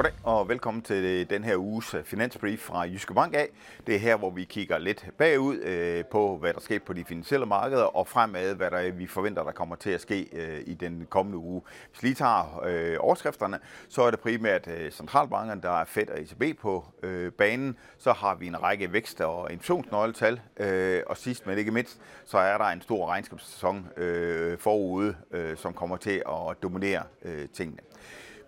Goddag og velkommen til øh, den her uges øh, finansbrief fra Jyske Bank af. Det er her, hvor vi kigger lidt bagud øh, på, hvad der sker på de finansielle markeder, og fremad, hvad der, vi forventer, der kommer til at ske øh, i den kommende uge. Hvis lige tager øh, overskrifterne, så er det primært øh, centralbankerne, der er Fed og ECB på øh, banen. Så har vi en række vækst- og inflationsnøgletal, øh, og sidst men ikke mindst, så er der en stor regnskabssæson øh, forude, øh, som kommer til at dominere øh, tingene.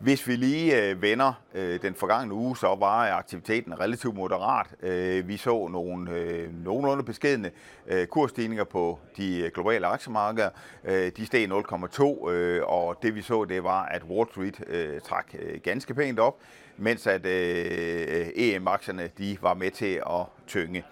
Hvis vi lige øh, vender øh, den forgangne uge, så var aktiviteten relativt moderat. Øh, vi så nogle øh, nogenlunde beskedende øh, kursstigninger på de øh, globale aktiemarkeder. Øh, de steg 0,2, øh, og det vi så, det var, at Wall Street øh, trak øh, ganske pænt op, mens at øh, EM-aktierne de var med til at tynge.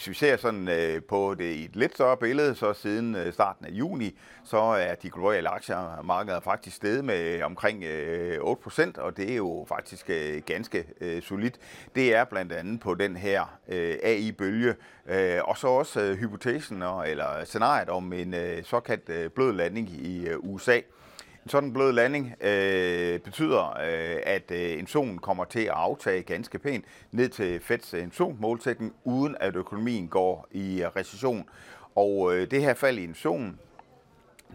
Hvis vi ser sådan øh, på det i et lidt større billede, så siden øh, starten af juni, så er de globale aktiemarkeder faktisk steget med øh, omkring øh, 8%, og det er jo faktisk øh, ganske øh, solidt. Det er blandt andet på den her øh, AI-bølge, øh, og så også øh, hypotesen eller scenariet om en øh, såkaldt øh, blød landing i øh, USA. En sådan blød landing øh, betyder, øh, at øh, inflationen kommer til at aftage ganske pænt ned til Feds øh, inflationsmålsætning, uden at økonomien går i øh, recession. Og øh, det her fald i inflationen,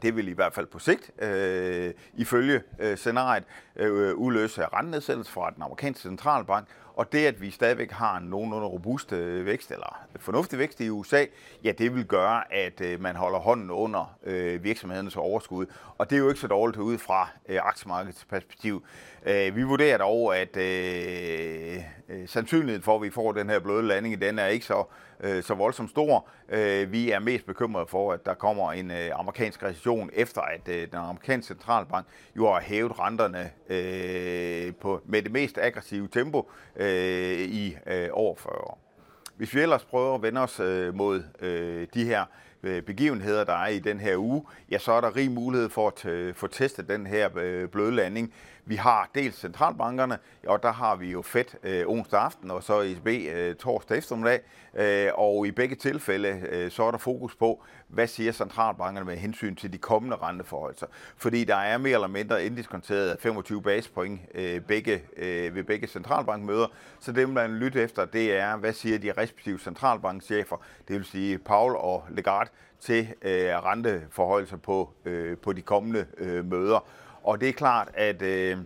det vil i hvert fald på sigt, øh, ifølge øh, scenariet, øh, udløse rentenedsættelse fra den amerikanske centralbank, og det, at vi stadigvæk har en nogenlunde robust øh, vækst, eller fornuftig vækst i USA, ja, det vil gøre, at øh, man holder hånden under øh, virksomhedernes overskud. Og det er jo ikke så dårligt ud fra øh, aktiemarkedets perspektiv. Øh, vi vurderer dog, at øh, øh, sandsynligheden for, at vi får den her bløde landing, den er ikke så, øh, så voldsomt stor. Øh, vi er mest bekymrede for, at der kommer en øh, amerikansk recession, efter at øh, den amerikanske centralbank jo har hævet renterne øh, på, med det mest aggressive tempo øh, i øh, over 40 år. Hvis vi ellers prøver at vende os øh, mod øh, de her Øh, begivenheder, der er i den her uge, ja, så er der rig mulighed for at øh, få testet den her øh, bløde landing. Vi har dels centralbankerne, og der har vi jo Fed øh, onsdag aften, og så ECB øh, torsdag eftermiddag. Øh, og i begge tilfælde, øh, så er der fokus på, hvad siger centralbankerne med hensyn til de kommende renteforholdelser. Fordi der er mere eller mindre indiskonteret 25 basispoint øh, begge, øh, ved begge centralbankmøder. Så det, man lytter efter, det er, hvad siger de respektive centralbankchefer, det vil sige Paul og Lagarde, til øh, renteforholdelser på, øh, på de kommende øh, møder. Og det er klart, at øh,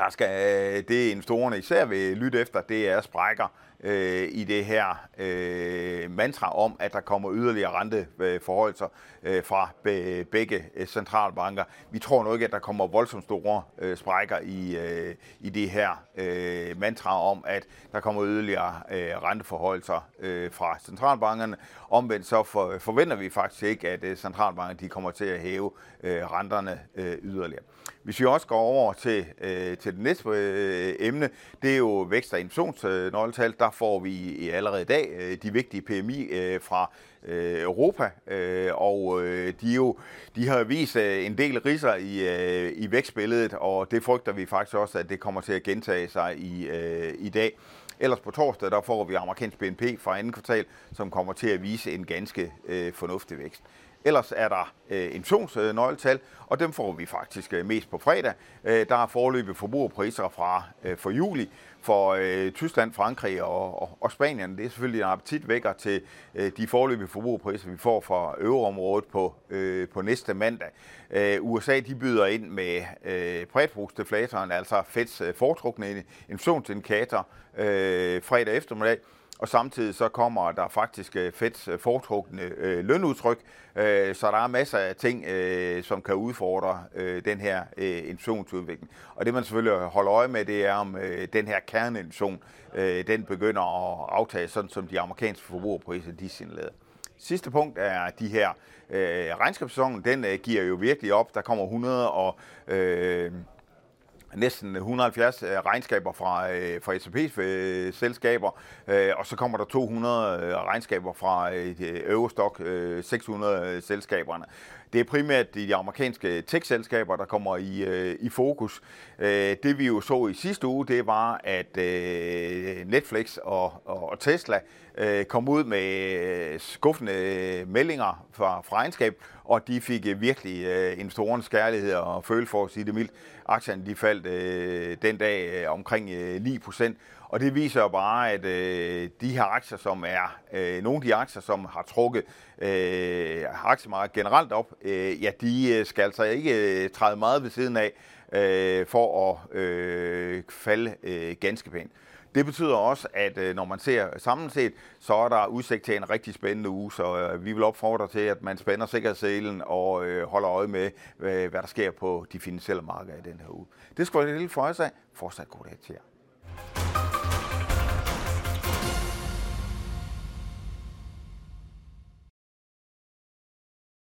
der skal, øh, det investorerne især vil lytte efter, det er sprækker øh, i det her øh, mantra om, at der kommer yderligere renteforholdelser øh, fra be, begge øh, centralbanker. Vi tror nok ikke, at der kommer voldsomt store øh, sprækker i, øh, i det her øh, mantra om, at der kommer yderligere øh, renteforholdelser øh, fra centralbankerne. Omvendt så for, forventer vi faktisk ikke, at øh, centralbankerne de kommer til at hæve øh, renterne øh, yderligere. Hvis vi også går over til, øh, til det næste øh, emne, det er jo vækst- og inflationsnøgletal. Der får vi allerede i dag øh, de vigtige PMI øh, fra øh, Europa, øh, og øh, de, jo, de har vist øh, en del riser i, øh, i vækstbilledet, og det frygter vi faktisk også, at det kommer til at gentage sig i, øh, i dag. Ellers på torsdag, der får vi amerikansk BNP fra anden kvartal, som kommer til at vise en ganske øh, fornuftig vækst. Ellers er der øh, inflationsnøgletal, og dem får vi faktisk øh, mest på fredag. Øh, der er forløbet forbrugerpriser fra øh, for juli for øh, Tyskland, Frankrig og, og, og Spanien. Det er selvfølgelig en appetitvækker til øh, de forløbige forbrugerpriser, vi får fra øvreområdet på, øh, på næste mandag. Øh, USA de byder ind med øh, prætbrugsdeflatoren, altså Feds øh, foretrukne inflationsindikator øh, fredag eftermiddag. Og samtidig så kommer der faktisk øh, fedt øh, foretrukne øh, lønudtryk, øh, så der er masser af ting, øh, som kan udfordre øh, den her øh, inflationsudvikling. Og det man selvfølgelig holder øje med, det er om øh, den her kerneinflation, øh, den begynder at aftage, sådan som de amerikanske forbrugerpriser de signalerer. Sidste punkt er de her øh, regnskabssæsonen, den øh, giver jo virkelig op. Der kommer 100 og øh, næsten 170 øh, regnskaber fra, øh, fra SAP's øh, selskaber, øh, og så kommer der 200 øh, regnskaber fra Eurostock 600 selskaberne. Det er primært de amerikanske tech-selskaber, der kommer i, i fokus. Det vi jo så i sidste uge, det var, at Netflix og, og Tesla øh, kom ud med øh, skuffende øh, meldinger fra, fra regnskab, og de fik øh, virkelig øh, investorens kærlighed og føle for at sige det mildt. Aktierne de faldt øh, den dag øh, omkring øh, 9%, og det viser jo bare, at øh, de her aktier, som er øh, nogle af de aktier, som har trukket øh, aktiemarkedet generelt op, øh, ja, de øh, skal altså ikke øh, træde meget ved siden af øh, for at øh, falde øh, ganske pænt. Det betyder også, at øh, når man ser samlet set, så er der udsigt til en rigtig spændende uge, så øh, vi vil opfordre til, at man spænder sikkerhedsselen og øh, holder øje med, hvad der sker på de finansielle markeder i den her uge. Det skal være det lille for os af. Fortsat god dag til jer.